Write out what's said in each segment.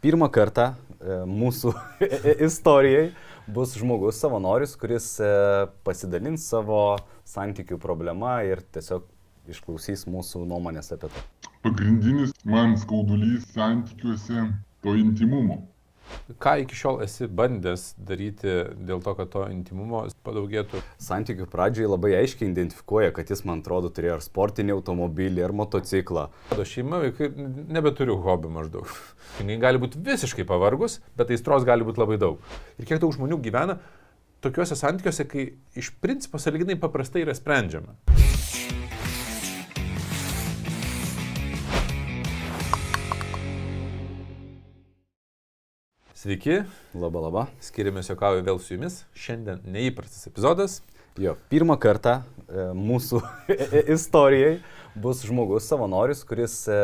Pirmą kartą e, mūsų istorijai bus žmogus savanoris, kuris e, pasidalins savo santykių problema ir tiesiog išklausys mūsų nuomonės apie tai. Pagrindinis man skaudulys santykiuose to intimumo. Ką iki šiol esi bandęs daryti dėl to, kad to intimumo padaugėtų? Santykių pradžiai labai aiškiai identifikuoja, kad jis, man atrodo, turėjo ar sportinį automobilį, ar motociklą. Mano šeima, vaikai, nebeturiu hobi maždaug. Jis gali būti visiškai pavargus, bet aistros gali būti labai daug. Ir kiek daug žmonių gyvena tokiuose santykiuose, kai iš principo saliginai paprastai yra sprendžiama. Sveiki. Labą, labą. Skiriamės jokauju vėl su jumis. Šiandien neįprastas epizodas. Jo, pirmą kartą e, mūsų istorijai bus žmogus savanoris, kuris e,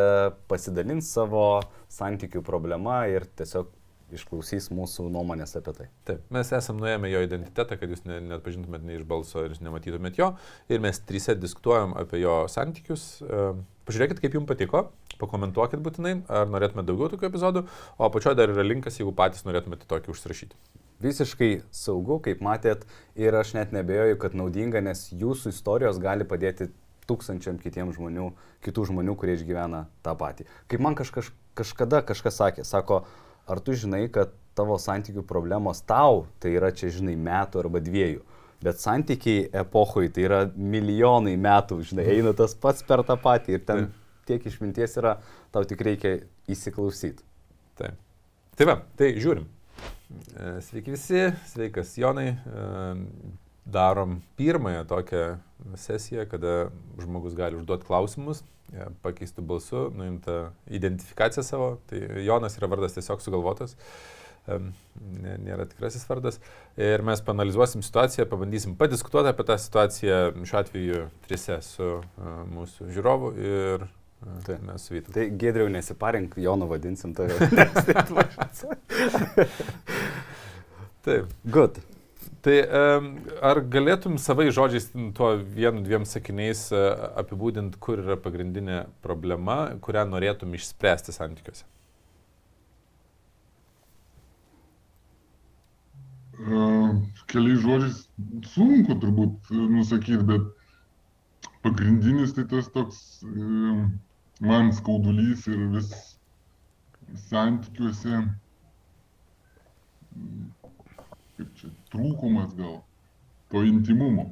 pasidalins savo santykių problema ir tiesiog išklausys mūsų nuomonės apie tai. Taip, mes esam nuėmę jo identitetą, kad jūs ne, net pažintumėt ne iš balso ir nematytumėt jo. Ir mes trise diskutuojam apie jo santykius. E, pažiūrėkit, kaip jums patiko, pakomentuokit būtinai, ar norėtumėte daugiau tokių epizodų, o apačioje dar yra linkas, jeigu patys norėtumėte tokį užsirašyti. Visiškai saugu, kaip matėt, ir aš net nebejoju, kad naudinga, nes jūsų istorijos gali padėti tūkstančiam kitiems žmonių, kitų žmonių, kurie išgyvena tą patį. Kaip man kažkaž, kažkada kažkas sakė, sako, ar tu žinai, kad tavo santykių problemos tau tai yra čia, žinai, metų arba dviejų. Bet santykiai epochoje tai yra milijonai metų, žinai, eina tas pats per tą patį ir ten tiek išminties yra, tau tik reikia įsiklausyti. Taip. Tai va, tai žiūrim. E, sveiki visi, sveikas Jonai. E, darom pirmąją tokią sesiją, kada žmogus gali užduoti klausimus pakeistų balsu, nuimta identifikacija savo. Tai Jonas yra vardas tiesiog sugalvotas, nėra tikrasis vardas. Ir mes panalizuosim situaciją, pabandysim padiskutuoti apie tą situaciją, šiuo atveju trise su mūsų žiūrovu ir Tai mes Vytu. Tai Gedriau nesiparink, Jono vadinsim tave. Taip. Good. Tai ar galėtum savai žodžiais, tuo vienu, dviem sakiniais e, apibūdinti, kur yra pagrindinė problema, kurią norėtum išspręsti santykiuose? Uh, keliais žodžiais sunku turbūt nusakyti, bet pagrindinis tai tas toks uh, man skaudulys ir vis santykiuose kaip čia, trūkumas gal, to intimumo.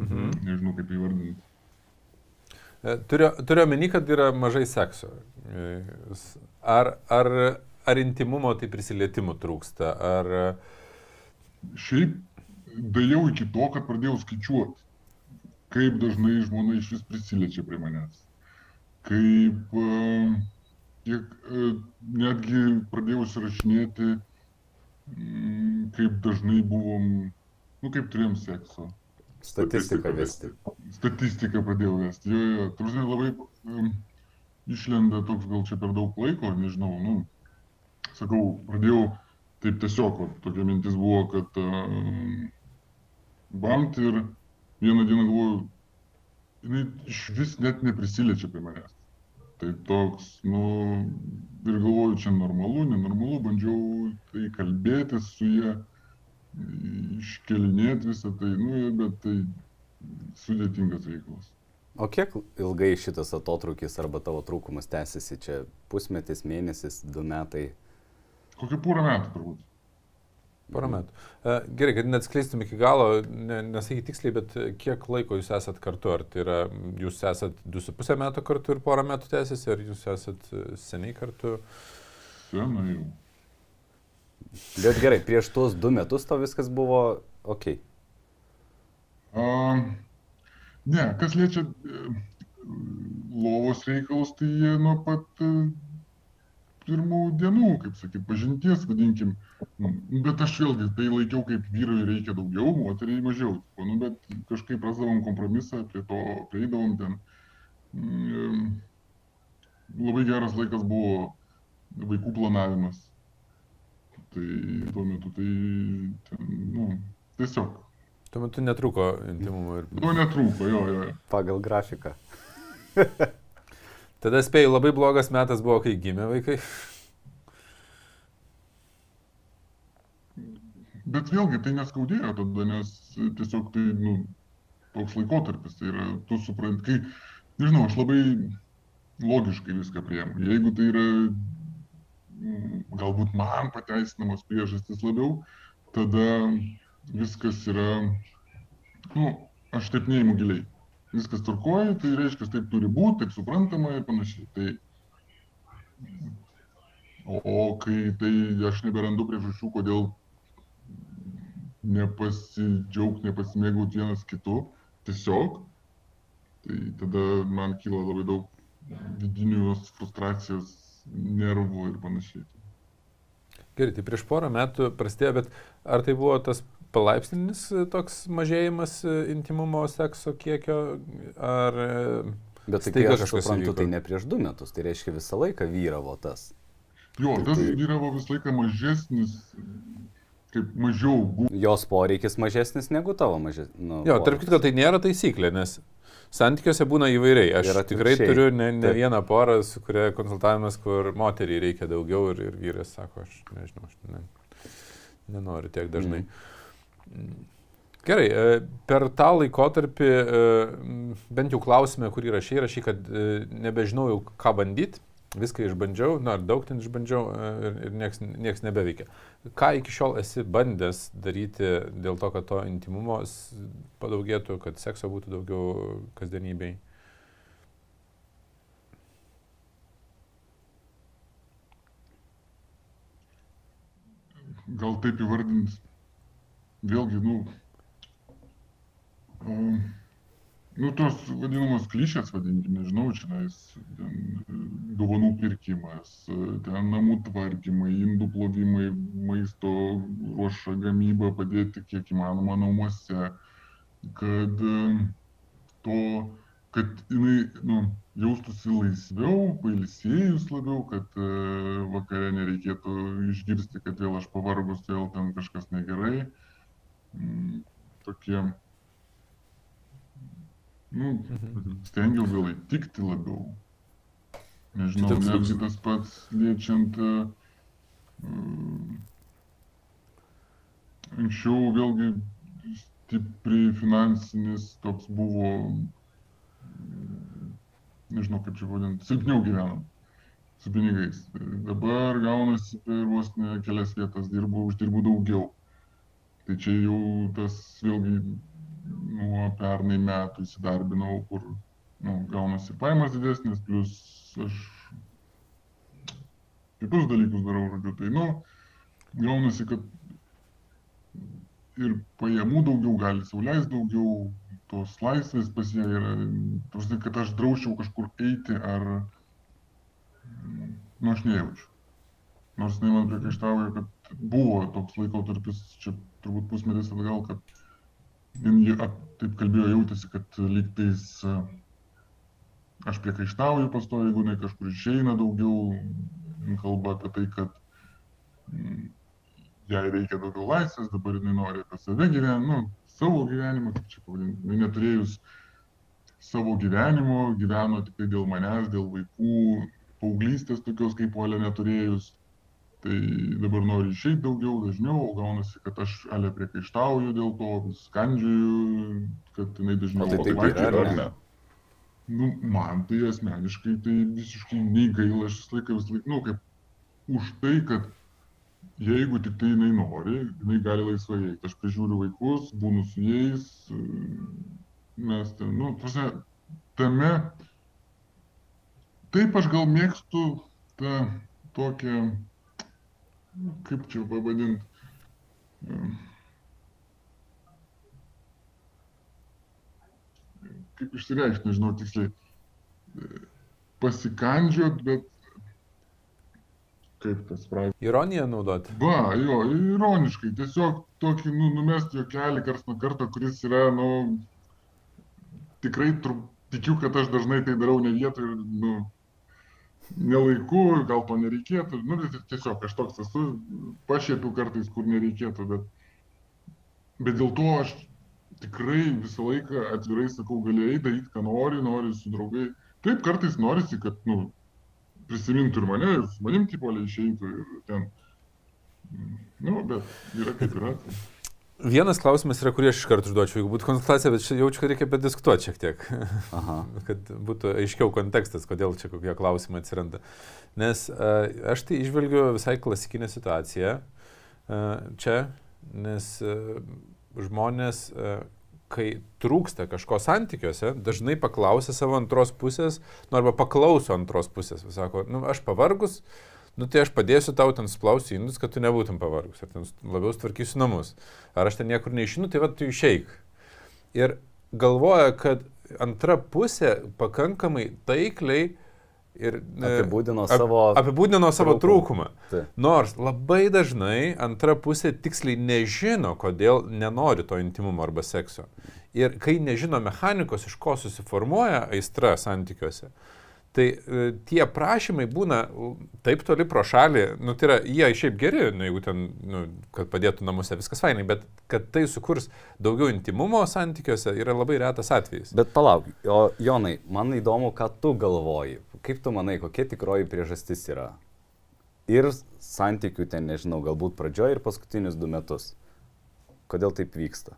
Mhm. Nežinau, kaip įvardinti. E, turiu, turiu omeny, kad yra mažai sekso. E, ar, ar, ar intimumo tai prisilietimų trūksta? Ar... Šiaip dėjau iki to, kad pradėjau skaičiuoti, kaip dažnai žmona iš vis prisiliečia prie manęs. Kaip uh, kiek, uh, netgi pradėjau užsirašinėti uh, Mm, kaip dažnai buvom, nu kaip turėjom sekso. Statistiką vesti. Statistiką pradėjau vesti. Jo, jo, turbūt labai um, išlenda toks gal čia per daug laiko, nežinau, nu, sakau, pradėjau taip tiesiog, o, tokia mintis buvo, kad um, bamt ir vieną dieną galvoju, jinai iš vis net neprisiliečia prie manęs tai toks nu ir galvoju čia normalu nenormalu bandžiau tai kalbėtis su ja iškelinėti visą tai nu bet tai sudėtingas reikalas O kiek ilgai šitas atotrukis arba tavo trūkumas tęsiasi čia pusmetis, mėnesis, du metai? Kokią porą metų turbūt. Porą metų. E, gerai, kad neatskleistum iki galo, ne, nesakyk tiksliai, bet kiek laiko jūs esat kartu? Ar tai yra, jūs esat 2,5 metų kartu ir porą metų tęsiasi, ar jūs esat e, seniai kartu? Senai jau. Bet gerai, prieš tuos du metus tau viskas buvo ok. A, ne, kas liečia e, lovos reikalus, tai jie nuo pat pirmų dienų, kaip sakyt, pažinties, vadinkim. Nu, bet aš vėlgi tai laikiau kaip vyrui reikia daugiau, moteriai mažiau. Nu, bet kažkaip rasdavom kompromisą, prie to prieidavom ten. Mm, labai geras laikas buvo vaikų planavimas. Tai tuo metu tai, ten, nu, tiesiog. Tuo metu netruko intimumo ir... Tuo netrūko, jo, jo. Pagal grafiką. Tada spėjau, labai blogas metas buvo, kai gimė vaikai. Bet vėlgi tai neskaudėjo tada, nes tiesiog tai, nu, toks laikotarpis, tai yra, tu suprant, kai, nežinau, aš labai logiškai viską priemu. Jeigu tai yra mm, galbūt man pateisinamos priežastis labiau, tada viskas yra, nu, aš taip neįimu giliai. Viskas turkoja, tai reiškia, taip turi būti, taip suprantama ir panašiai. Tai, o, o kai tai aš neberandu priežasčių, kodėl nepasidžiaugti, nepasimėgauti vienas kitu, tiesiog, tai tada man kyla labai daug vidinius frustracijos, nervų ir panašiai. Gerai, tai prieš porą metų prasidėjo, bet ar tai buvo tas palaipsninis toks mažėjimas intimumo sekso kiekio, ar... Bet tai, kai aš suprantu, tai ne prieš du metus, tai reiškia visą laiką vyravo tas. Jo, tas tai... vyravo visą laiką mažesnis kaip mažiau. Jos poreikis mažesnis negu tavo mažesnis. Nu, jo, tarp kitko, tai nėra taisyklė, nes santykiuose būna įvairiai. Aš tikrai turiu ne, ne Taip. vieną porą, su kuria konsultavimas, kur moteriai reikia daugiau ir, ir vyras sako, aš nežinau, aš ne, nenoriu tiek dažnai. Mm. Gerai, e, per tą laikotarpį, e, bent jau klausime, kurį rašai, rašai, kad e, nebežinau jau ką bandyti viską išbandžiau, na, daug ten išbandžiau ir, ir nieks, nieks nebeveikia. Ką iki šiol esi bandęs daryti dėl to, kad to intimumo padaugėtų, kad sekso būtų daugiau kasdienybei? Gal taip įvardint, vėlgi, nu, um, Nu, tos vadinamos klišės, vadinkime, nežinau, čia nais, dovanų pirkimas, ten namų tvarkymai, indų plovimai, maisto ruoša gamyba, padėti kiek įmanoma namuose, kad to, kad jinai nu, jaustųsi laisviau, pailsėjus labiau, kad vakare nereikėtų išgirsti, kad vėl aš pavargus, vėl ten kažkas negerai. Mm, tokie Nu, mhm. stengiau gal įtikti labiau. Nežinau, netgi tas pats liečiant uh, anksčiau vėlgi stipriai finansinis toks buvo, nežinau kaip čia vadinti, silpniau gyvenam su pinigais. Dabar gaunasi per vos ne kelias vietas dirbu, uždirbu daugiau. Tai čia jau tas vėlgi nuo pernai metų įsidarbinau, kur nu, gaunasi paimas didesnis, plus aš kitus dalykus darau, žodžiu, tai, nu, gaunasi, kad ir pajamų daugiau gali sauliais daugiau, tos laisvės pas ją yra, tos, kad aš draučiau kažkur eiti ar, nu, aš nejaučiu. Nors jinai man priekaištauja, kad buvo toks laikotarpis, čia turbūt pusmetis atgal, kad ji taip kalbėjo, jautėsi, kad lygtais aš priekaištauju pastoju, jeigu jinai kažkur išeina daugiau, kalba apie tai, kad jai reikia daugiau laisvės, dabar jinai nori apie save gyventi, nu, savo gyvenimą, kaip čia pavadinti, jinai neturėjus savo gyvenimo, gyveno tik tai dėl manęs, dėl vaikų, paauglystės tokios kaip polė neturėjus tai dabar nori išeiti daugiau, dažniau, o gaunasi, kad aš ale priekaištauju dėl to, skandžiuju, kad jinai dažniau tai taip yra, ar ne? Nu, man tai asmeniškai tai visiškai nei gaila, aš visą laiką, visą laiką, nu, kaip už tai, kad jeigu tik tai jinai nori, jinai gali laisvai eiti. Aš prižiūriu vaikus, būnu su jais, mes ten, nu, prasme, tame, taip aš gal mėgstu tą tokią kaip čia pavadinti, kaip išsireikšti, nežinau tiksliai, pasikandžiot, bet kaip tas pradžia. Ironiją naudoti. Va, jo, ironiškai, tiesiog tokį, nu, numesti jokelį kars nuo karto, kuris yra, nu, tikrai tru, tikiu, kad aš dažnai tai darau ne vietoj ir, nu, nelaiku, gal to nereikėtų, nu, tiesiog aš toks esu, pašiepiu kartais, kur nereikėtų, bet, bet dėl to aš tikrai visą laiką atvirai sakau, gali eiti, daryti, ką nori, nori su draugai, taip kartais norisi, kad, nu, prisimintų ir mane, ir su manim tipolė išeitų ir ten. Nu, bet yra kaip yra. Tai. Vienas klausimas yra, kurį aš iš karto užduočiau, jeigu būtų konsultacija, bet jaučiu, kad reikia padiskutuoti šiek tiek, Aha. kad būtų aiškiau kontekstas, kodėl čia kokie klausimai atsiranda. Nes uh, aš tai išvelgiu visai klasikinę situaciją uh, čia, nes uh, žmonės, uh, kai trūksta kažko santykiuose, dažnai paklausia savo antros pusės, nu arba paklauso antros pusės, sako, nu aš pavargus, uh, nu tai aš padėsiu tau ten splausti indus, kad tu nebūtum pavargus, ar ten labiau tvarkysiu namus, ar aš ten niekur neišinu, tai va tu išeik. Ir galvoja, kad antra pusė pakankamai taikliai ir apibūdino savo, apibūdino savo trūkumą. trūkumą. Nors labai dažnai antra pusė tiksliai nežino, kodėl nenori to intimumo arba sekso. Ir kai nežino mechanikos, iš ko susiformuoja aistra santykiuose, Tai e, tie prašymai būna taip toli pro šalį, nu tai yra, jie šiaip geri, nu, jeigu ten, nu, kad padėtų namuose, viskas fainai, bet kad tai sukurs daugiau intimumo santykiuose yra labai retas atvejis. Bet palauk, o Jonai, man įdomu, ką tu galvoji. Kaip tu manai, kokia tikroji priežastis yra? Ir santykių ten, nežinau, galbūt pradžioje ir paskutinius du metus. Kodėl taip vyksta?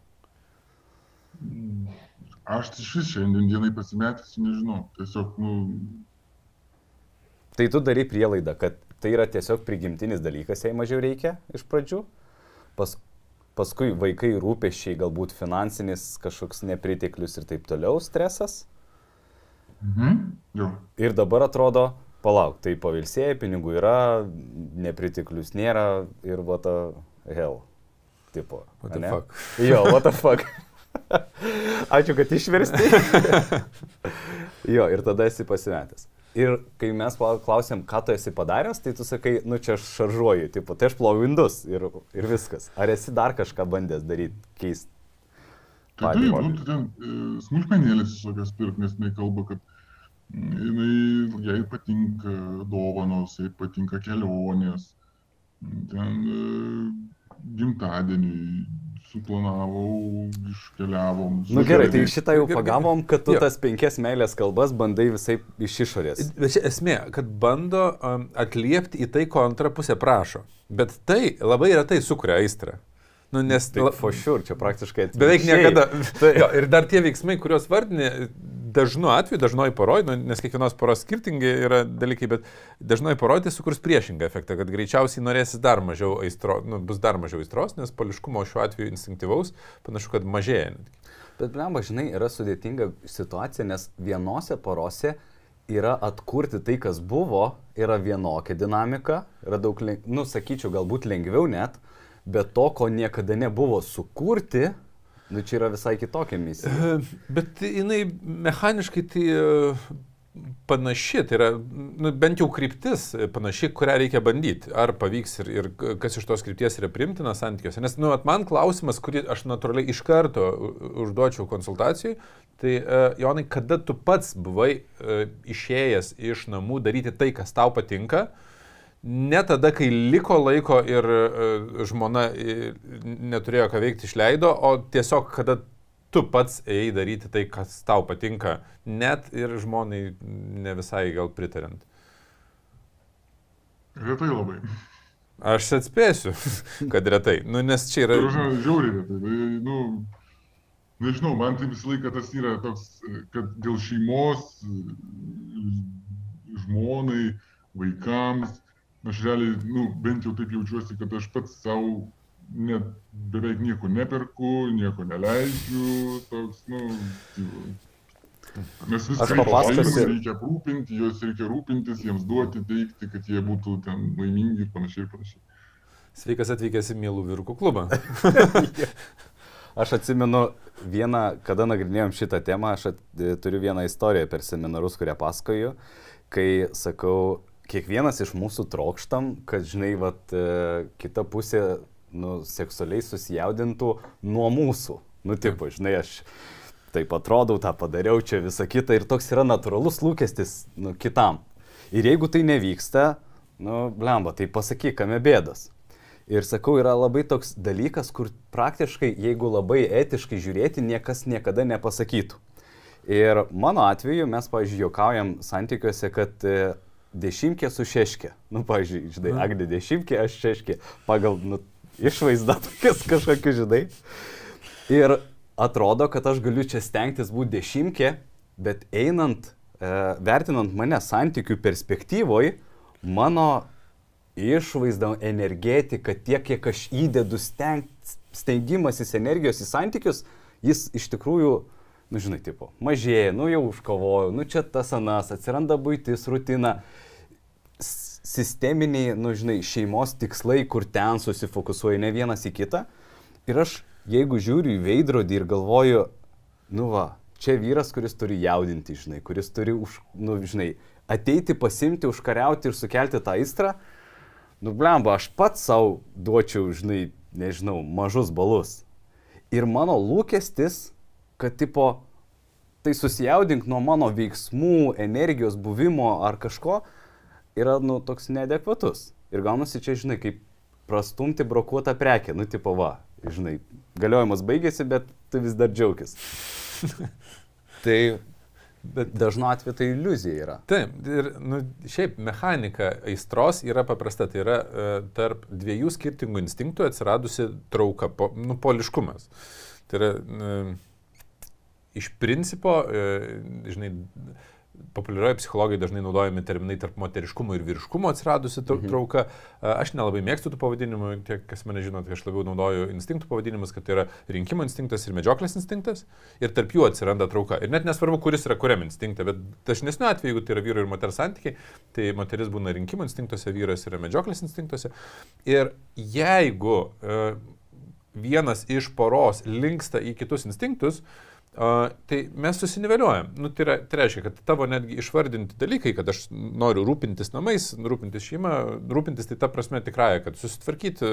Aš iš vis šiandien dienai pasimetęs, nežinau. Tiesiog, nu. Tai tu darai prielaidą, kad tai yra tiesiog prigimtinis dalykas, jei mažiau reikia iš pradžių. Pas, paskui vaikai rūpešiai, galbūt finansinis kažkoks nepriteklius ir taip toliau, stresas. Mhm. Jo. Ir dabar atrodo, palauk, tai pavilsėjai, pinigų yra, nepriteklius nėra ir what the hell. Tipo. What the fuck. Jo, what the fuck. Ačiū, kad išversti. jo, ir tada esi pasimetęs. Ir kai mes klausėm, ką tu esi padaręs, tai tu sakai, nu čia aš šaržuoju, tipo, tai aš ploviu indus ir, ir viskas. Ar esi dar kažką bandęs daryti, keisti? Tai taip, nu, tai ten e, smulkmenėlės visokias pirk, nes jinai kalba, kad mm, jinai, jai patinka dovanos, jai patinka kelionės, ten e, gimtadieniui suplanavau, iškeliavom. Na nu, gerai, tai šitą jau pagavom, kad tu jo. tas penkias meilės kalbas bandai visai iš išorės. Bet čia esmė, kad bando um, atliepti į tai, ko antra pusė prašo. Bet tai labai retai sukuria aistrą. Nu, nes... Tai for sure, čia praktiškai. Beveik niekada. Tai. Jo, ir dar tie veiksmai, kuriuos vardinė, dažnu atveju, dažnoji poroj, nu, nes kiekvienos poros skirtingi yra dalykai, bet dažnoji poroj tai sukurs priešingą efektą, kad greičiausiai norėsis dar mažiau aistro, nu, bus dar mažiau aistros, nes poliškumo šiuo atveju instinktyvaus panašu, kad mažėja. Bet, blemba, žinai, yra sudėtinga situacija, nes vienose porose yra atkurti tai, kas buvo, yra vienokia dinamika, yra daug, nu, sakyčiau, galbūt lengviau net, bet to, ko niekada nebuvo sukurti, Nu, čia yra visai kitokia misija. Bet jinai mechaniškai tai e, panaši, tai yra nu, bent jau kryptis panaši, kurią reikia bandyti. Ar pavyks ir, ir kas iš tos krypties yra primtinas santykiuose. Nes, nu, man klausimas, kurį aš natūraliai iš karto užduočiau konsultacijai, tai uh, Jonai, kada tu pats buvai uh, išėjęs iš namų daryti tai, kas tau patinka, uh, ne tada, kai liko laiko ir uh, žmona uh, neturėjo ką veikti, išleido, o tiesiog kada tu pats ėjai daryti tai, kas tau patinka, net ir žmonai ne visai gal pritarint. Retai labai. Aš atspėsiu, kad retai. Nu, nes čia yra... Žiauriai retai. Tai, nu, nežinau, man tai visą laiką tas yra toks, kad dėl šeimos, žmonai, vaikams, aš realiai, nu, bent jau taip jaučiuosi, kad aš pats savo net beveik nieko neperku, nieko neleidžiu, toks, nu, Nes viską papasakosiu. reikia aprūpinti, juos reikia rūpintis, jiems duoti, teikti, kad jie būtų ten laimingi ir panašiai ir panašiai. Sveikas atvykęs į Mielų vyrukų klubą. aš atsimenu vieną, kada nagrinėjom šitą temą, aš at, turiu vieną istoriją per seminarus, kurią pasakoju, kai sakau, kiekvienas iš mūsų trokštam, kad, žinai, vat, e, kita pusė, nu, seksualiai susijaudintų nuo mūsų. Nu, tipo, žinai, aš taip atrodau, tą padariau, čia visa kita ir toks yra natūralus lūkestis, nu, kitam. Ir jeigu tai nevyksta, nu, blemba, tai pasakyk, kame bėdas. Ir sakau, yra labai toks dalykas, kur praktiškai, jeigu labai etiškai žiūrėti, niekas niekada nepasakytų. Ir mano atveju mes, pavyzdžiui, juokaujam santykiuose, kad dešimtkė su šeškė. Nu, pavyzdžiui, žinai, Agnė dešimtkė, aš šeškė. Pagal nu, išvaizdą tokias kažkokius, žinai. Ir atrodo, kad aš galiu čia stengtis būti dešimtkė, bet einant, e, vertinant mane santykių perspektyvoje, mano išvaizda, energetika, tiek, kiek aš įdedu steng, stengimasis energijos į santykius, jis iš tikrųjų nu žinai, tipo, mažėja, nu jau užkovoju, nu čia tas anas, atsiranda būtis, rutina, sisteminiai, nu žinai, šeimos tikslai, kur ten susifokusuoja ne vienas į kitą. Ir aš, jeigu žiūriu į veidrodį ir galvoju, nu va, čia vyras, kuris turi jaudinti, žinai, kuris turi, už, nu žinai, ateiti, pasimti, užkariauti ir sukelti tą aistrą, nu blemba, aš pats savo duočiau, žinai, nežinau, mažus balus. Ir mano lūkestis kad tipo, tai susijaudink nuo mano veiksmų, energijos buvimo ar kažko, yra, nu, toks neadekvatus. Ir gaunasi čia, žinai, kaip prastumti brokuotą prekę, nu, tipo, va, žinai, galiojimas baigėsi, bet tu vis dar džiaugis. tai Bet dažnu atveju tai iliuzija yra. Taip, ir nu, šiaip mechanika aistros yra paprasta, tai yra e, tarp dviejų skirtingų instinktų atsiradusi trauka, po, nu, poliškumas. Tai yra e, iš principo, e, žinai, populiarioje psichologijoje dažnai naudojami terminai tarp moteriškumo ir vyriškumo atsiradusi mhm. trauka. Aš nelabai mėgstu tų pavadinimų, tie, kas mane žino, tai aš labiau naudoju instinktų pavadinimus, kad tai yra rinkimo instinktas ir medžioklės instinktas ir tarp jų atsiranda trauka. Ir net nesvarbu, kuris yra kuriam instinkte, bet dažnesniu atveju, jeigu tai yra vyro ir moters santykiai, tai moteris būna rinkimo instinktuose, vyras yra medžioklės instinktuose. Ir jeigu uh, vienas iš poros linksta į kitus instinktus, uh, Uh, tai mes susiniveliuojam. Nu, tai, yra, tai reiškia, kad tavo netgi išvardinti dalykai, kad aš noriu rūpintis namais, rūpintis šeima, rūpintis tai ta prasme tikrąją, kad susitvarkyti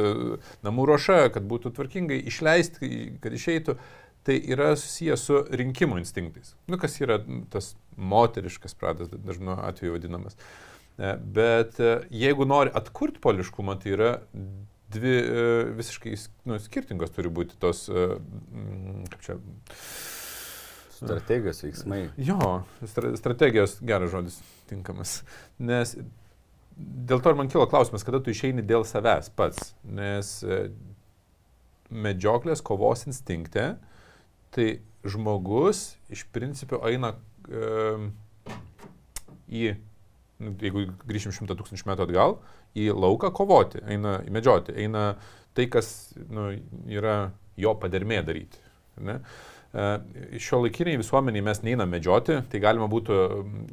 namų ruošą, kad būtų tvarkingai, išleisti, kad išeitų, tai yra susijęs su rinkimo instinktais. Nu, kas yra tas moteriškas pradas, dažnu atveju vadinamas. E, bet e, jeigu nori atkurti poliškumą, tai yra dvi e, visiškai nu, skirtingos turi būti tos, kaip čia, Strategijos veiksmai. Jo, strategijos geras žodis, tinkamas. Nes dėl to ir man kilo klausimas, kada tu išeini dėl savęs pats. Nes e, medžioklės kovos instinkte, tai žmogus iš principo eina e, į, nu, jeigu grįšim šimtą tūkstančių metų atgal, į lauką kovoti, eina į medžioti, eina tai, kas nu, yra jo padermė daryti. Ne? Šio laikiniai visuomeniai mes neinam medžioti, tai galima būtų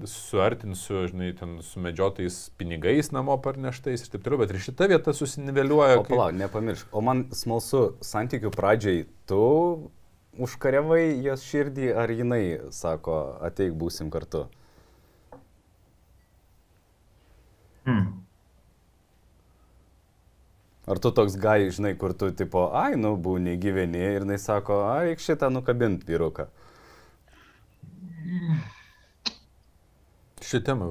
suartinti su, žinai, ten, su medžiotais pinigais namo parneštais ir taip toliau, bet ir šita vieta susiniveliuoja. O, kaip... palauk, nepamiršk. O man smalsu, santykių pradžiai tu užkariavai jos širdį, ar jinai sako, ateik būsim kartu? Hmm. Ar tu toks gai, žinai, kur tu tipo, ai, nu, būni gyveni ir jis sako, ai, reik šitą nukabint vyruką. Ši tema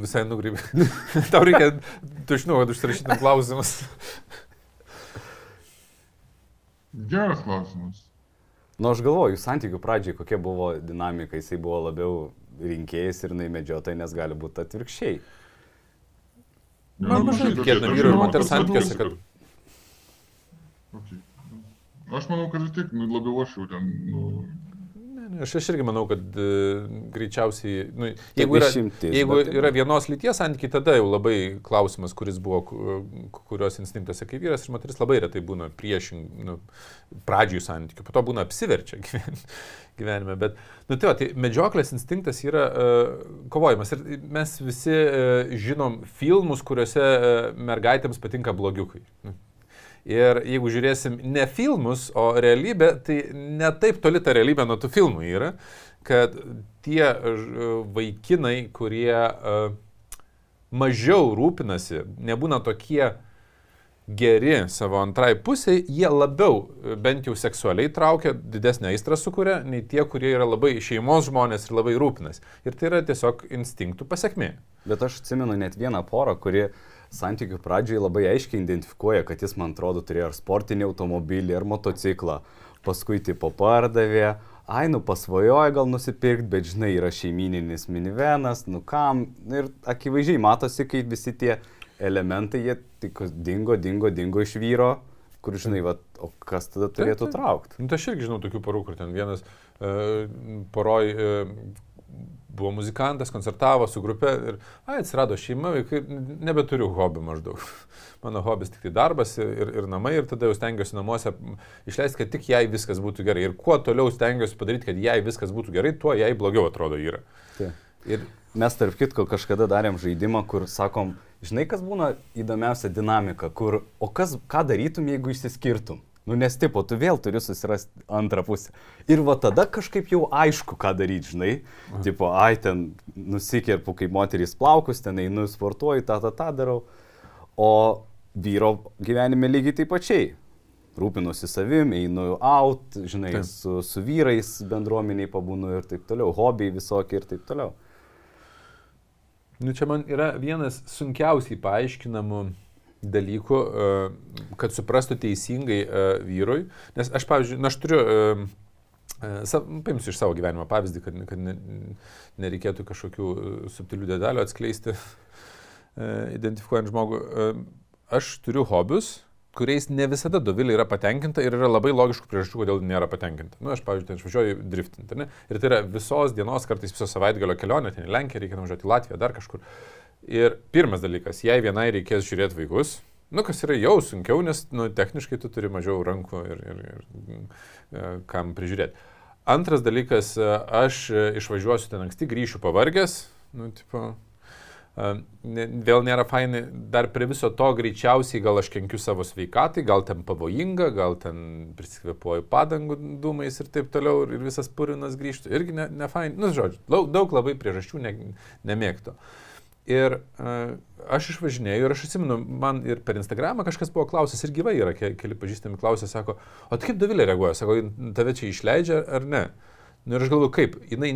visai nugrybi. Tau reikia, tu žinau, kad užsirašytum klausimus. Geras klausimas. Nu, aš galvoju, santykių pradžiai kokia buvo dinamika, jisai buvo labiau rinkėjas ir naimedžiotojai, nes gali būti atvirkščiai. Man mažai tikėtina vyru ir moters santykiuose, kad Okay. Aš manau, kad tiek nu, labiau aš jau ten. Nu... Ne, ne, aš, aš irgi manau, kad uh, greičiausiai, nu, jeigu, yra, šimtis, jeigu bet... yra vienos lyties santykiai, tada jau labai klausimas, kuris buvo, kurios instinktuose kaip vyras ir moteris labai retai būna priešing, nu, pradžių santykių, po to būna apsiverčia gyvenime. Bet, nu, tai, tai medžioklės instinktas yra uh, kovojimas ir mes visi uh, žinom filmus, kuriuose uh, mergaitėms patinka blogiukai. Nu, Ir jeigu žiūrėsim ne filmus, o realybę, tai ne taip toli ta realybė nuo tų filmų yra, kad tie vaikinai, kurie uh, mažiau rūpinasi, nebūna tokie geri savo antrai pusiai, jie labiau, bent jau seksualiai traukia, didesnę aistrą sukuria, nei tie, kurie yra labai šeimos žmonės ir labai rūpinas. Ir tai yra tiesiog instinktų pasiekmė. Bet aš atsimenu net vieną porą, kuri uh, santykių pradžiai labai aiškiai identifikuoja, kad jis, man atrodo, turėjo ar sportinį automobilį, ar motociklą, paskui tipo pardavė, ai, nu pasvajoja gal nusipirkti, bet žinai, yra šeimininis minivenas, nu kam. Ir akivaizdžiai matosi, kai visi tie elementai, jie tik dingo, dingo, dingo iš vyro, kur žinai, va, o kas tada turėtų traukti. Nu, tai aš irgi žinau tokių porų, kur ten vienas uh, poroj uh, buvo muzikantas, koncertavo su grupe ir, ai, atsirado šeima, vaikai, nebeturiu hobių maždaug. Mano hobis tik tai darbas ir, ir namai ir tada jau stengiuosi namuose išleisti, kad tik jai viskas būtų gerai. Ir kuo toliau stengiuosi padaryti, kad jai viskas būtų gerai, tuo jai blogiau atrodo yra. Tai. Ir mes tarp kitko kažkada darėm žaidimą, kur sakom, žinai, kas būna įdomiausia dinamika, kur, o kas, ką darytum, jeigu išsiskirtum? Nu, nes tipo, tu vėl turi susirasti antrą pusę. Ir va tada kažkaip jau aišku, ką daryti, žinai. Aha. Tipo, ai, ten nusikirpu kaip moterys plaukus, ten einu sportuoju, tą, tą, tą darau. O vyro gyvenime lygiai taip pačiai. Rūpinuosi savim, einu out, žinai, taip. su, su vyrais bendruomeniai pabūnu ir taip toliau, hobiai visokie ir taip toliau. Nu, čia man yra vienas sunkiausiai paaiškinamų dalykų, e, kad suprastų teisingai e, vyrui. Nes aš, pavyzdžiui, na, aš turiu, e, paimsiu iš savo gyvenimo pavyzdį, kad, kad ne, nereikėtų kažkokių subtilių detalių atskleisti, identifikuojant žmogų. Aš turiu hobius, kuriais ne visada Dovilė yra patenkinta ir yra labai logiškų priežasčių, kodėl nėra patenkinta. Na, nu, aš, pavyzdžiui, ten išvažiuoju driftinti, ne? ir tai yra visos dienos, kartais viso savaitgalio kelionė, ten į Lenkiją reikia nuvažiuoti į Latviją, dar kažkur. Ir pirmas dalykas, jei vienai reikės žiūrėti vaikus, nu, kas yra jau sunkiau, nes nu, techniškai tu turi mažiau rankų ir, ir, ir e, kam prižiūrėti. Antras dalykas, e, aš išvažiuosiu ten anksti, grįšiu pavargęs, nu, tipo, e, vėl nėra fainai, dar prie viso to greičiausiai gal aš kenkiu savo sveikatai, gal ten pavojinga, gal ten prisikvepuoju padangų dūmais ir taip toliau ir visas purinas grįžtų, irgi ne, ne fainai, nu, žodžiu, daug labai priežasčių ne, nemėgto. Uh, Ir uh, aš išvažinėjau ir aš atsimenu, man ir per Instagramą kažkas buvo klausęs ir gyvai yra, ke keli pažįstami klausė, sako, o kaip Davilė reaguoja, sako, tave čia išleidžia ar ne? Nu, ir aš galvoju, kaip, jinai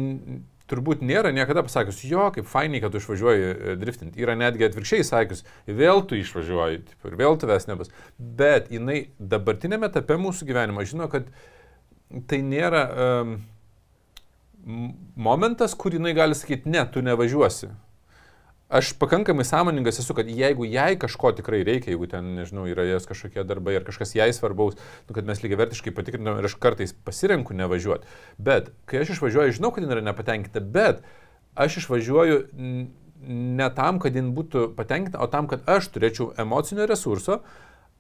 turbūt nėra niekada pasakius, jo, kaip fainiai, kad tu išvažiuoji e, driftinti. Yra netgi atvirkščiai sakius, vėl tu išvažiuoji taip, ir vėl tavęs nebus. Bet jinai dabartinėme etape mūsų gyvenimo žino, kad tai nėra um, momentas, kur jinai gali sakyti, ne, tu nevažiuosi aš pakankamai sąmoningas esu, kad jeigu jai kažko tikrai reikia, jeigu ten, nežinau, yra jos kažkokie darbai ar kažkas jai svarbaus, nu, kad mes lygiai vertiškai patikrinam ir aš kartais pasirenku nevažiuoti. Bet kai aš išvažiuoju, žinau, kad jin yra nepatenkinta, bet aš išvažiuoju ne tam, kad jin būtų patenkinta, o tam, kad aš turėčiau emocinio resurso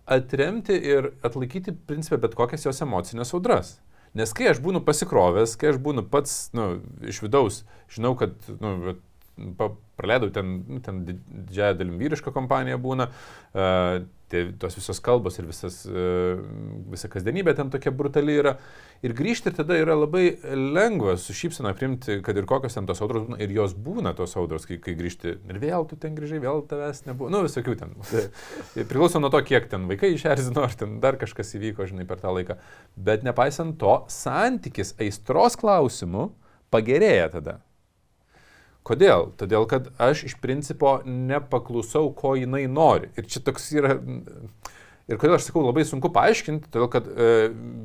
atremti ir atlaikyti, principę, bet kokias jos emocinės audras. Nes kai aš būnu pasikrovęs, kai aš būnu pats nu, iš vidaus, žinau, kad nu, praleidau ten, nu, ten didžiąją dalim vyrišką kompaniją būna, uh, tai tos visos kalbos ir visas, uh, visa kasdienybė ten tokia brutali yra. Ir grįžti tada yra labai lengva su šypsena primti, kad ir kokios ten tos audros būna, ir jos būna tos audros, kai, kai grįžti. Ir vėl tu ten grįžai, vėl tavęs nebuvo. Nu, visokių ten. Priklauso nuo to, kiek ten vaikai išerzino, ar ten dar kažkas įvyko, žinai, per tą laiką. Bet nepaisant to, santykis aistros klausimu pagerėja tada. Kodėl? Todėl, kad aš iš principo nepaklusau, ko jinai nori. Ir čia toks yra... Ir kodėl aš sakau, labai sunku paaiškinti, todėl kad e,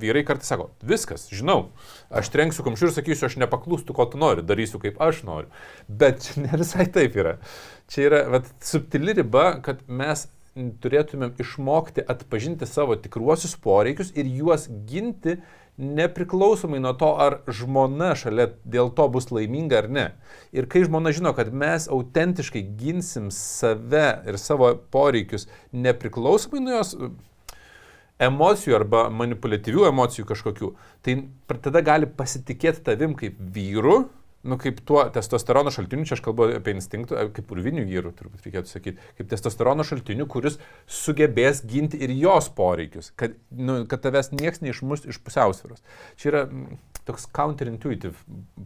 vyrai kartais sako, viskas, žinau, aš trenksiu kamščiu ir sakysiu, aš nepaklūstu, ko tu nori, darysiu kaip aš noriu. Bet ne visai taip yra. Čia yra vat, subtili riba, kad mes turėtumėm išmokti atpažinti savo tikruosius poreikius ir juos ginti nepriklausomai nuo to, ar žmona šalia dėl to bus laiminga ar ne. Ir kai žmona žino, kad mes autentiškai ginsim save ir savo poreikius nepriklausomai nuo jos emocijų arba manipuliatyvių emocijų kažkokių, tai tada gali pasitikėti tavim kaip vyru, nu, kaip tuo testosterono šaltiniu, čia aš kalbu apie instinktų, kaip urvinių vyrų, turbūt reikėtų sakyti, kaip testosterono šaltiniu, kuris sugebės ginti ir jos poreikius, kad, nu, kad tavęs nieks neišmus iš pusiausvėros. Čia yra toks counterintuitive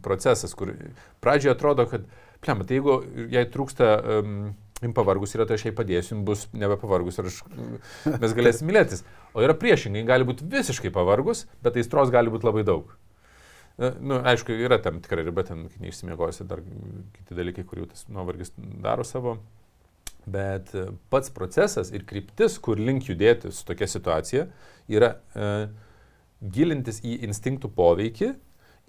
procesas, kur pradžioje atrodo, kad, plem, tai jeigu jai trūksta um, Jums pavargus yra, tai aš jai padėsiu, jums bus nebepavargus ir aš, mes galėsim mylėtis. O yra priešingai, gali būti visiškai pavargus, bet aistros gali būti labai daug. Na, nu, aišku, yra tam tikra riba, ten neišsimiegosi dar kiti dalykai, kurių tas nuovargis daro savo. Bet e, pats procesas ir kryptis, kur link judėti su tokia situacija, yra e, gilintis į instinktų poveikį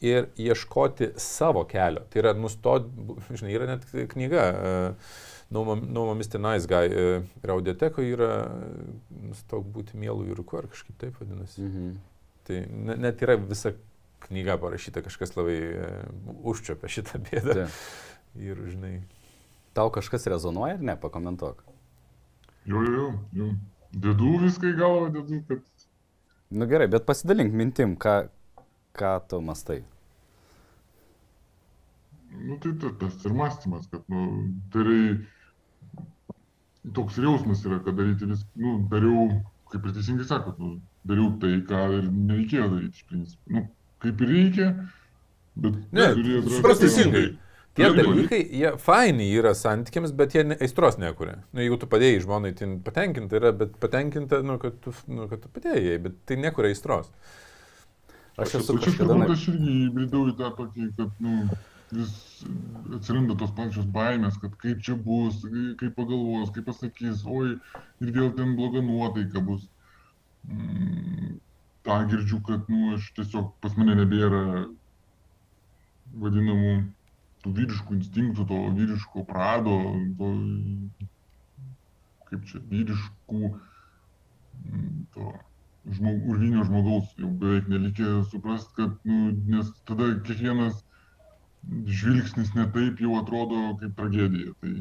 ir ieškoti savo kelio. Tai yra nustoti, žinai, yra net knyga. Uh, No, no Mr. Nice Guy uh, ir audiotekoje yra nustok būti mielų vyruku ar kažkaip taip vadinasi. Mhm. Tai net yra visa knyga parašyta, kažkas labai uh, užčiopia šitą bėdą. Tai. Ir, žinai. Tau kažkas rezonuoja ar ne, pakomentuok. Jo, jo, jo. Dedu viską į galvą, dedu, kad... Nu gerai, bet pasidalink mintim, ką, ką tu mastai. Nu tai ta, tas ir mąstymas, kad, nu, darai, toks ir jausmas yra, kad daryti vis, nu, dariau, kaip ir teisingai sakot, nu, dariau tai, ką ir nereikėjo daryti iš principo. Nu, kaip reikia, bet... Ne, supras teisingai. Tie dalykai, jie faini yra santykiams, bet jie aistros nekuria. Nu, jeigu tu padėjai žmonai, tai patenkinta yra, bet patenkinta, nu, kad tu, nu, kad tu padėjai, bet tai nekuria aistros. Aš esu kažkada... Aš irgi įbridau į tą tokį, kad, nu, vis atsiranda tos pačios baimės, kad kaip čia bus, kaip pagalvos, kaip pasakys, oi, ir vėl ten bloga nuotaika bus. Mm, tą girdžiu, kad, nu, aš tiesiog pas mane nebėra vadinamų tų vyriškų instinktų, to vyriško prado, to, kaip čia, vyriškų, mm, to žmog, urvinio žmogaus jau beveik nelikė suprast, kad, nu, nes tada kiekvienas žvilgsnis ne taip jau atrodo kaip tragedija, tai,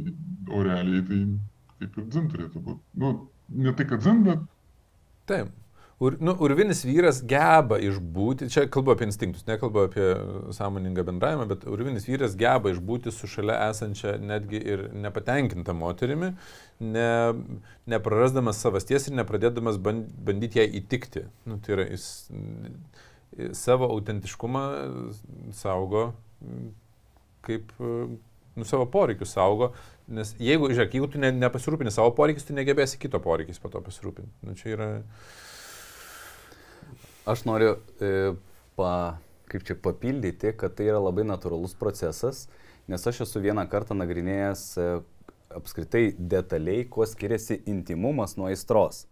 o realiai tai kaip ir dzin turėtų būti. Nu, ne tai, kad dzin, bet... Taip. Ur, nu, urvinis vyras geba išbūti, čia kalbu apie instinktus, nekalbu apie sąmoningą bendravimą, bet urvinis vyras geba išbūti su šalia esančia netgi ir nepatenkinta moterimi, ne, neprarasdamas savasties ir nepradėdamas bandyti ją įtikti. Nu, tai yra, jis savo autentiškumą saugo kaip nu, savo poreikius saugo, nes jeigu, žiūrėk, jeigu tu ne, nepasirūpini savo poreikiais, tu negebėsi kito poreikiais po to pasirūpinti. Nu, čia yra Aš noriu e, pa, kaip čia papildyti, kad tai yra labai natūralus procesas, nes aš esu vieną kartą nagrinėjęs e, apskritai detaliai, kuo skiriasi intimumas nuo aistros.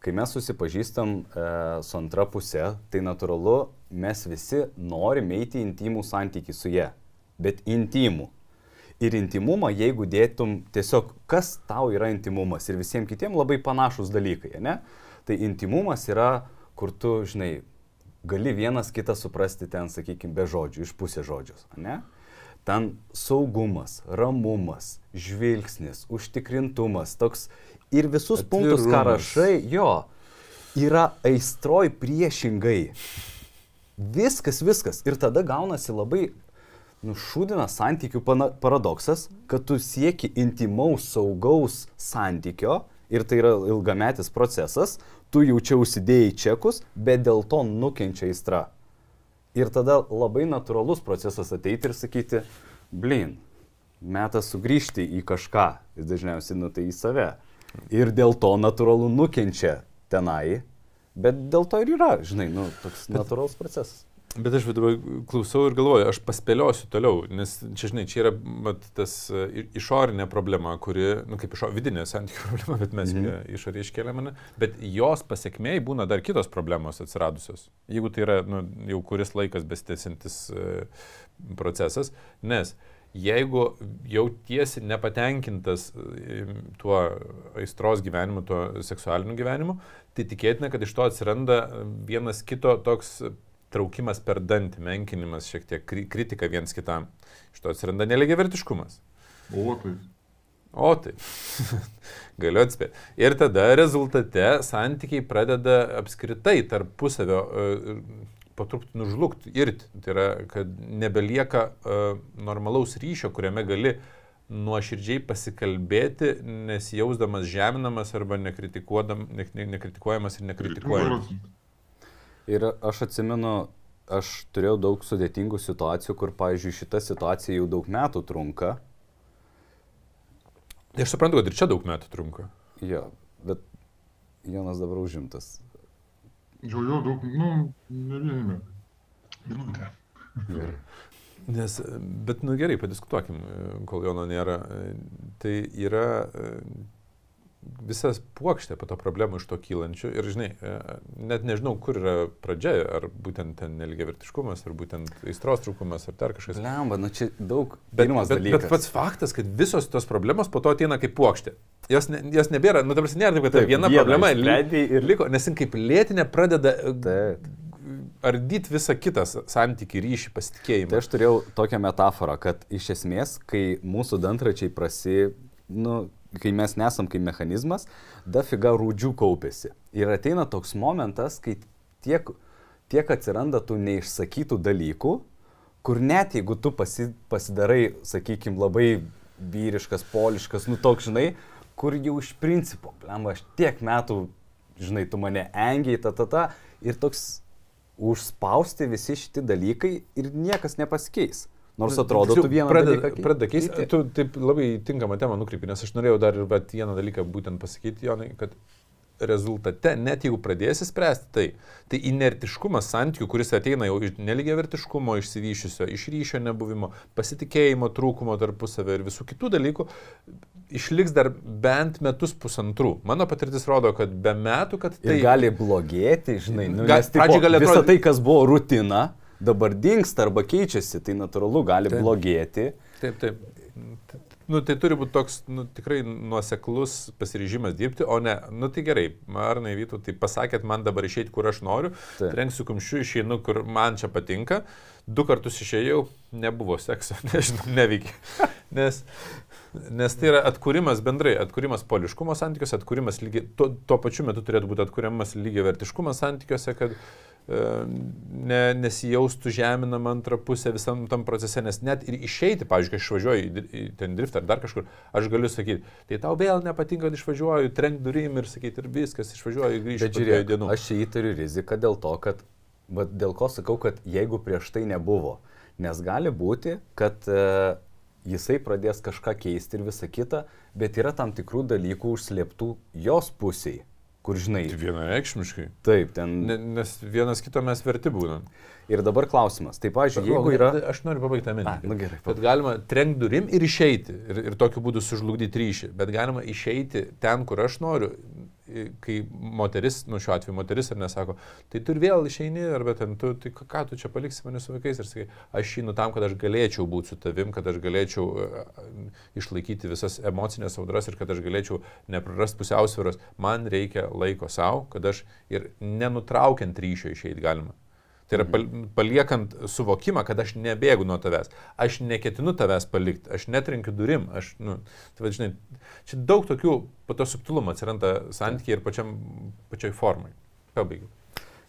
Kai mes susipažįstam e, su antra pusė, tai natūralu, mes visi norim eiti intimų santykių su jie, bet intimų. Ir intimumą, jeigu dėtum tiesiog, kas tau yra intimumas ir visiems kitiems labai panašus dalykai, ne? Tai intimumas yra kur tu, žinai, gali vienas kitą suprasti ten, sakykime, be žodžių, iš pusės žodžios, ne? Ten saugumas, ramumas, žvilgsnis, užtikrintumas, toks ir visus Atvirumas. punktus, ką rašai, jo, yra aistroj priešingai. Viskas, viskas. Ir tada gaunasi labai nušūdina santykių paradoksas, kad tu sieki intimaus, saugaus santykio ir tai yra ilgametis procesas, tu jaučiau užsidėjai čekus, bet dėl to nukenčia įstra. Ir tada labai natūralus procesas ateiti ir sakyti, blin, metas sugrįžti į kažką, ir dažniausiai nu tai į save. Ir dėl to natūralu nukenčia tenai, bet dėl to ir yra, žinai, nu, toks natūralus procesas. Bet aš dabar klausau ir galvoju, aš paspėliosiu toliau, nes čia, žinai, čia yra mat, tas e, išorinė problema, kuri, na, nu, kaip išo, vidinė santykių problema, bet mes mm -hmm. išorį iškeliame, bet jos pasiekmei būna dar kitos problemos atsiradusios. Jeigu tai yra, nu, jau kuris laikas bestėsintis uh, procesas, nes jeigu jau tiesi nepatenkintas e, tuo aistros gyvenimu, tuo seksualiniu gyvenimu, tai tikėtina, kad iš to atsiranda vienas kito toks traukimas per dantį, menkinimas, šiek tiek kritika viens kitam. Iš to atsiranda neligiai vertiškumas. O tai. O tai. Galiu atspėti. Ir tada rezultate santykiai pradeda apskritai tarpusavio uh, po truputį nužlugti, irti. Tai yra, kad nebelieka uh, normalaus ryšio, kuriame gali nuoširdžiai pasikalbėti, nesijausdamas žeminamas arba nekritikuojamas ir nekritikuojamas. Ir aš atsimenu, aš turėjau daug sudėtingų situacijų, kur, pavyzdžiui, šita situacija jau daug metų trunka. Tai aš suprantu, kad ir čia daug metų trunka. Jo, bet Jonas dabar užimtas. Jo, jo, daug, nu, ne vieni metai. Minutė. Gerai. Nes, bet, nu gerai, padiskutuokim, kol Jono nėra. Tai yra visas puokštė po to problemų iš to kylančių ir, žinai, e, net nežinau, kur yra pradžia, ar būtent ten neligiavertiškumas, ar būtent aistros trūkumas, ar dar kažkas. Lemba, nu čia daug Bet, bet, dalykas. bet pats faktas, kad visos tos problemos po to ateina kaip puokštė. Jos, ne, jos nebėra, nu, dabar nėra taip, kad Taip, viena problema ir- liko, nes jin kaip lėtinė pradeda Taip. ardyti visą kitą s- santykį, ryšį, pasitikėjimą. Tai aš turėjau tokią metaforą, kad iš esmės, kai mūsų dantračiai prasi, nu, kai mes nesam kaip mechanizmas, dafiga rūdžių kaupėsi. Ir ateina toks momentas, kai tiek, tiek atsiranda tų neišsakytų dalykų, kur net jeigu tu pasi, pasidarai, sakykime, labai vyriškas, poliškas, nu toks, žinai, kur jau iš principo, blemba, aš tiek metų, žinai, tu mane engiai, ta, ta, ta, ir toks užspausti visi šitie dalykai ir niekas nepasikeis. Nors atrodo, tu vieną pradeda, dalyką pradeda keisti. Tu taip labai tinkamą temą nukreipi, nes aš norėjau dar ir vieną dalyką būtent pasakyti, Jonai, kad rezultate, net jeigu pradėsi spręsti tai, tai inertiškumas santykių, kuris ateina jau iš neligia vertiškumo, išsivyšiusio, iš ryšio nebuvimo, pasitikėjimo trūkumo tarpusavio ir visų kitų dalykų, išliks dar bent metus pusantrų. Mano patirtis rodo, kad be metų, kad tai... Ir gali blogėti, žinai, nu, Ga- nes tipo, pradžioj gali visą atrodyt- tai, kas buvo rutina, dabar dinksta arba keičiasi, tai natūralu gali Taip. blogėti. Taip, taip. Nu, tai turi būti toks nu, tikrai nuoseklus pasiryžimas dirbti, o ne, nu tai gerai, ar nevytų, tai pasakėt man dabar išeiti, kur aš noriu, Taip. trenksiu kumščiu, išeinu, kur man čia patinka, du kartus išėjau, nebuvo sekso, nežinau, neveikia. Nes, nes tai yra atkūrimas bendrai, atkūrimas poliškumo santykiuose, atkūrimas lygiai, tuo, tuo pačiu metu turėtų būti atkūrimas lygiai vertiškumas santykiuose, kad ne, nesijaustų žeminama antra pusė visam tam procese, nes net ir išeiti, pavyzdžiui, kai išvažiuoju į, ten driftą ar dar kažkur, aš galiu sakyti, tai tau vėl nepatinka, kad išvažiuoju, trenk durim ir sakyti, ir viskas, išvažiuoju, grįžtu Bet žiūrėk, dienų. aš įtariu riziką dėl to, kad, bet dėl ko sakau, kad jeigu prieš tai nebuvo, nes gali būti, kad e, jisai pradės kažką keisti ir visa kita, bet yra tam tikrų dalykų užslėptų jos pusiai, kur žinai. Tai vienareikšmiškai. Taip, ten. Ne, nes vienas kito mes verti būnam. Ir dabar klausimas. Tai, pavyzdžiui, jeigu yra... Aš noriu pabaigti tą mintį. nu gerai, Bet galima trenk durim ir išeiti. Ir, ir tokiu būdu sužlugdyti ryšį. Bet galima išeiti ten, kur aš noriu. Kai moteris, nu šiuo atveju moteris ar nesako, tai tu ir vėl išeini, arba ten tu, tai ką- tu čia paliksi mane su vaikais ir sakai, aš einu tam, kad aš galėčiau būti su tavim, kad aš galėčiau e, išlaikyti visas emocinės audras ir kad aš galėčiau neprarast pusiausvėros. Man reikia laiko savo, kad aš ir nenutraukiant ryšio išeiti galima. Tai yra pal- paliekant suvokimą, kad aš nebėgu nuo tavęs. Aš neketinu tavęs palikti, aš netrenkiu durim. Aš, nu, tai, va, žinai, čia daug tokių, po to subtilumo atsiranda santykiai ir pačiam, pačioj formai. Pabaigiu.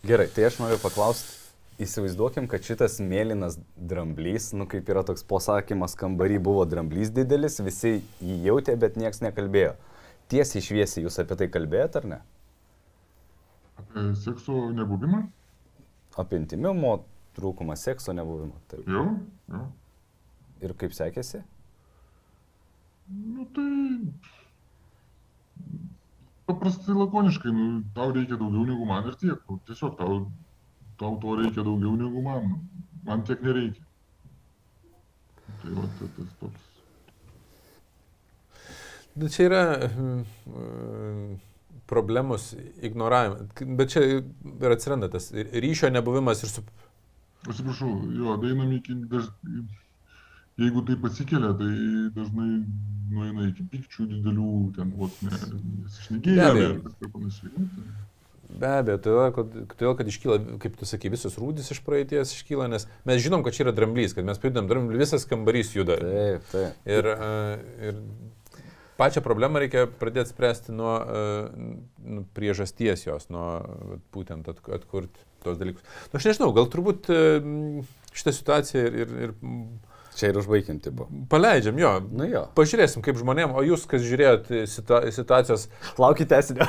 Gerai, tai aš noriu paklausti, įsivaizduokim, kad šitas mėlynas dramblys, nu kaip yra toks posakymas, kambarį buvo dramblys didelis, visi jį jautė, bet niekas nekalbėjo. Tiesiai šviesiai jūs apie tai kalbėjot ar ne? Apie sekso nebuvimą? Apie intimimo trūkumą, sekso nebuvimą. Taip. Jo, jo. Ir kaip sekėsi? Nu tai. Paprastai lakoniškai, nu, tau reikia daugiau negu man ir tiek. Nu, tiesiog tau, tau to reikia daugiau negu man. Man tiek nereikia. Tai va, tai tas toks. Nu, čia yra mm, problemos ignoravimas. Bet čia ir atsiranda tas ryšio nebuvimas ir su... Atsiprašau, jo, dainam iki daž... Jeigu tai pasikelia, tai dažnai nueina iki pykčių didelių, ten vos ne, Be nesišnekėjimai abejo. ir kažką panašiai. Nu, tai... Be abejo, todėl kad, todėl, kad iškyla, kaip tu sakai, visos rūdys iš praeities iškyla, nes mes žinom, kad čia yra dramblys, kad mes pajudam dramblį, visas kambarys juda. Taip, taip. Ir, ir pačią problemą reikia pradėti spręsti nuo nu, priežasties jos, nuo būtent atk- atkurti tos dalykus. Nu, aš nežinau, gal turbūt e, šitą situaciją ir, ir, ir Čia ir užbaiginti buvo. paleidžiam jo. Nu jo. Pažiūrėsim, kaip žmonėm, o jūs, kas žiūrėjot situa situacijos, Laukite esinio.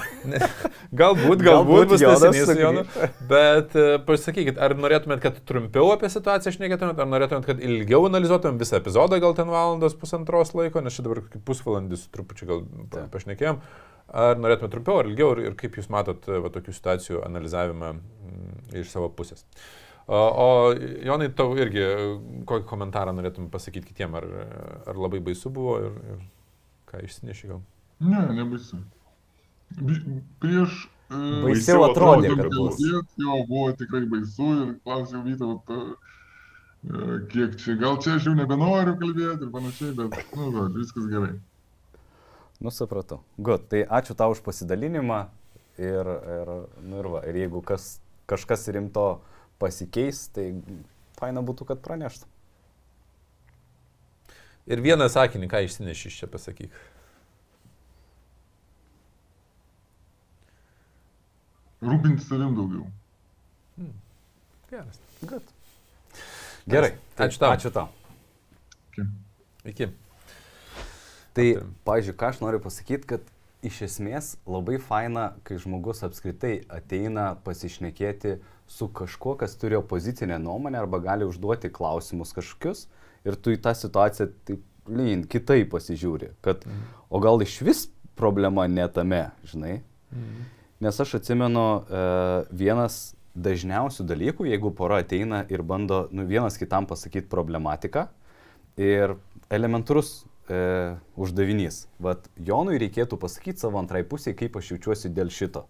galbūt, galbūt, Galbūt bus su sugrįš. Jonu, bet e, pasakykit, ar norėtumėt, kad trumpiau apie situaciją šnekėtumėt, ar norėtumėt, kad ilgiau analizuotumėm visą epizodą, gal ten valandos pusantros laiko, nes čia dabar kaip pusvalandis trupučiu gal Taip. pašnekėjom. Ar norėtumėt trumpiau ar ilgiau ir, ir kaip jūs matot e, va, tokių situacijų analizavimą mm, iš savo pusės. O, o Jonai, tau irgi kokį komentarą norėtum pasakyti kitiem, ar, ar labai baisu buvo ir, ir ką išsineši gal? Ne, nebaisu. Prieš... e, Baisiau atrodė, kad bus. Jo, buvo tikrai baisu ir klausiau Vytautą, e, kiek čia, gal čia aš jau nebenoriu kalbėti ir panašiai, bet, nu, va, viskas gerai. Nu, supratau. Gut, tai ačiū tau už pasidalinimą ir, ir, nu, ir, va, ir jeigu kas, kažkas rimto pasikeis, tai faina būtų, kad praneštų. Ir vieną sakinį, ką išsineši iš čia pasakyk. Rūpinti savim daugiau. Geras. Gut. Gerai. tai Ačiū tau. Ačiū tau. Iki. Iki. Tai, pažiūrėjau, ką aš noriu pasakyti, kad iš esmės labai faina, kai žmogus apskritai ateina pasišnekėti su kažkuo, kas turi opozicinę nuomonę arba gali užduoti klausimus kažkokius ir tu į tą situaciją taip lyn, kitaip pasižiūri, kad o gal iš vis problema ne tame, žinai. Nes aš atsimenu e, vienas dažniausių dalykų, jeigu pora ateina ir bando nu, vienas kitam pasakyti problematiką ir elementarus e, uždavinys. Vat Jonui reikėtų pasakyti savo antrai pusiai, kaip aš jaučiuosi dėl šito.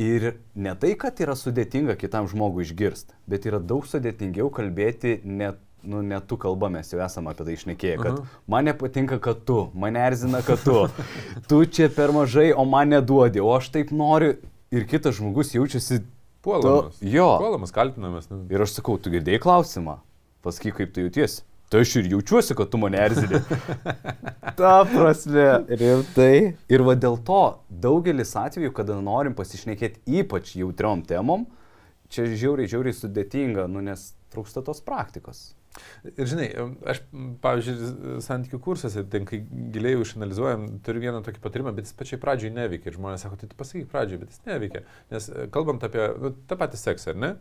Ir ne tai, kad yra sudėtinga kitam žmogui išgirsti, bet yra daug sudėtingiau kalbėti net nu, ne tu kalba, mes jau esame apie tai išnekėję, kad Aha. man nepatinka, kad tu, mane erzina, kad tu, tu čia per mažai, o man neduodi, o aš taip noriu ir kitas žmogus jaučiasi, Puolamas. Tu- jo. Puolamas, kaltinamas. Nu. ir aš sakau, tu girdėjai klausimą, pasakyk, kaip tu jautiesi. Tai aš ir jaučiuosi, kad tu mane erzini. Ta prasme, rimtai. Ir va dėl to daugelis atvejų, kada norim pasišnekėti ypač jautriom temom, čia žiauriai, žiauriai sudėtinga, nu nes trūksta tos praktikos. Ir žinai, aš, pavyzdžiui, santykių kursuose, ten kai giliai išanalizuojam, turiu vieną tokį patarimą, bet jis pačiai pradžiai neveikia. Ir žmonės sako, tai tu pasakyk pradžiai, bet jis neveikia. Nes e, kalbant apie nu, tą patį seksą, ar ne?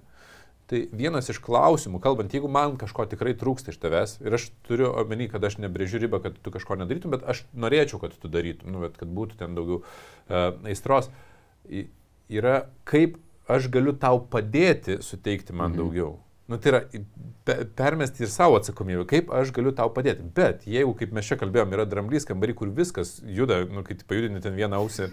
Tai vienas iš klausimų, kalbant, jeigu man kažko tikrai trūksta iš tavęs, ir aš turiu omeny, kad aš nebrėžiu ribą, kad tu kažko nedarytum, bet aš norėčiau, kad tu darytum, nu, bet kad būtų ten daugiau uh, aistros, yra kaip aš galiu tau padėti suteikti man mhm. daugiau. Nu, tai yra pe- permesti ir savo atsakomybę, kaip aš galiu tau padėti. Bet jeigu, kaip mes čia kalbėjom, yra dramblys kambarį, kur viskas juda, nu, kai pajudini ten vieną ausį,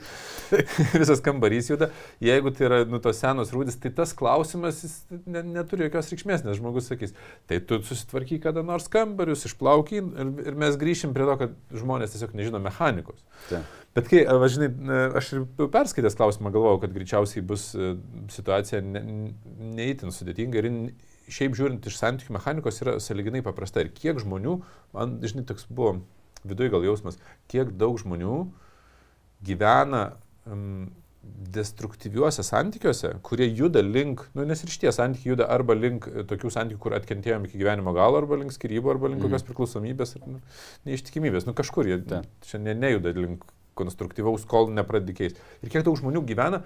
visas kambarys juda, jeigu tai yra nu, tos senos rūdis, tai tas klausimas ne, neturi jokios reikšmės, nes žmogus sakys, tai tu susitvarkyk kada nors kambarius, išplauky ir, ir mes grįšim prie to, kad žmonės tiesiog nežino mechanikos. Tai. Bet kai, žinai, aš ir perskaitęs klausimą galvojau, kad greičiausiai bus e, situacija ne- neįtin sudėtinga ir šiaip žiūrint iš santykių mechanikos yra saliginai paprasta. Ir kiek žmonių, man, žinai, toks buvo viduje gal jausmas, kiek daug žmonių gyvena um, destruktyviuose santykiuose, kurie juda link, nu, nes ir šitie santykiai juda arba link e, tokių santykių, kur atkentėjom iki gyvenimo galo, arba link skirybų, arba link Mhm. kokios priklausomybės ir nu, neištikimybės. Nu kažkur jie Taip. čia ne, nejuda link konstruktyvaus, kol nepradedi keis. Ir kiek daug žmonių gyvena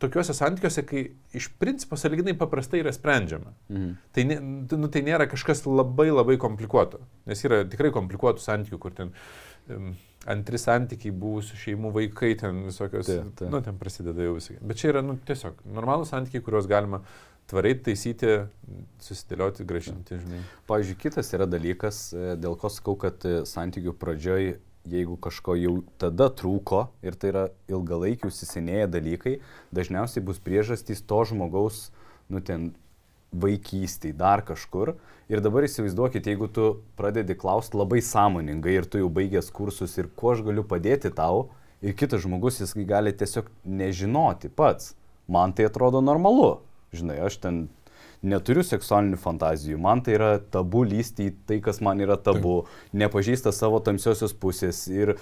tokiuose santykiuose, kai iš principo saliginai paprastai yra sprendžiama. Mhm. Tai, ne, nu, tai nėra kažkas labai labai komplikuoto, nes yra tikrai komplikuotų santykių, kur ten um, antri santykiai buvusių šeimų vaikai, ten visokios, Taip, taip. nu, ten prasideda jau visai. Bet čia yra, nu, tiesiog normalūs santykiai, kuriuos galima tvariai taisyti, susidėlioti, gražinti, žinai. Pavyzdžiui, kitas yra dalykas, e, dėl ko sakau, kad e, santykių pradžioj, jeigu kažko jau tada trūko ir tai yra ilgalaikiai užsisenėję dalykai, dažniausiai bus priežastys to žmogaus, nu ten, vaikystėje, dar kažkur. Ir dabar įsivaizduokit, jeigu tu pradedi klausti labai sąmoningai ir tu jau baigęs kursus ir kuo aš galiu padėti tau, ir kitas žmogus jis gali tiesiog nežinoti pats. Man tai atrodo normalu. Žinai, aš ten neturiu seksualinių fantazijų, man tai yra tabu lysti į tai, kas man yra tabu, nepažįsta savo tamsiosios pusės ir,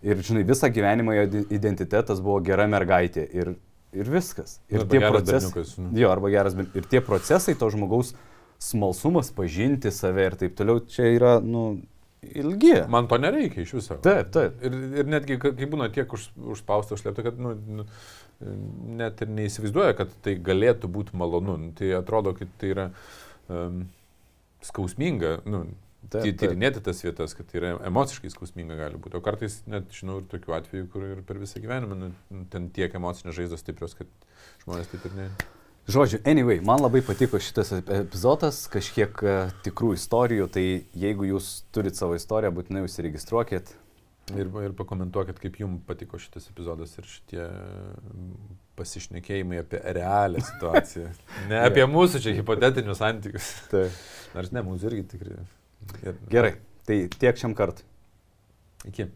ir žinai, visą gyvenimą jo identitetas buvo gera mergaitė ir, ir viskas. Ir Arba tie procesai. Jo, arba geras, ir tie procesai to žmogaus smalsumas pažinti save ir taip toliau, čia yra, nu, ilgi. Man to nereikia iš viso. Taip, taip. Ir, ir netgi, ka- kai būna tiek už, užspausta, užslėpta, kad nu, nu, net ir neįsivaizduoja, kad tai galėtų būti malonu. Nu, Tai atrodo, kad tai yra um, skausminga. Nu, Taip, ty- taip. tyrinėti tas vietas, kad tai yra emociškai skausminga gali būti. O kartais net žinau ir tokių atvejų, kur ir per visą gyvenimą nu, nu, ten tiek emocinės žaizdos stiprios, kad žmonės taip ir ne. Žodžiu, anyway, man labai patiko šitas ep- epizodas, kažkiek e, tikrų istorijų, tai jeigu jūs turit savo istoriją, būtinai užsiregistruokit. Ir, ir pakomentuokit, kaip jums patiko šitas epizodas ir šitie pasišnekėjimai apie realią situaciją. Ne apie mūsų čia hipotetinius santykius. Taip. Nors ne, mūsų irgi tikri. Ir, Gerai, tai tiek šiam kartui. Iki.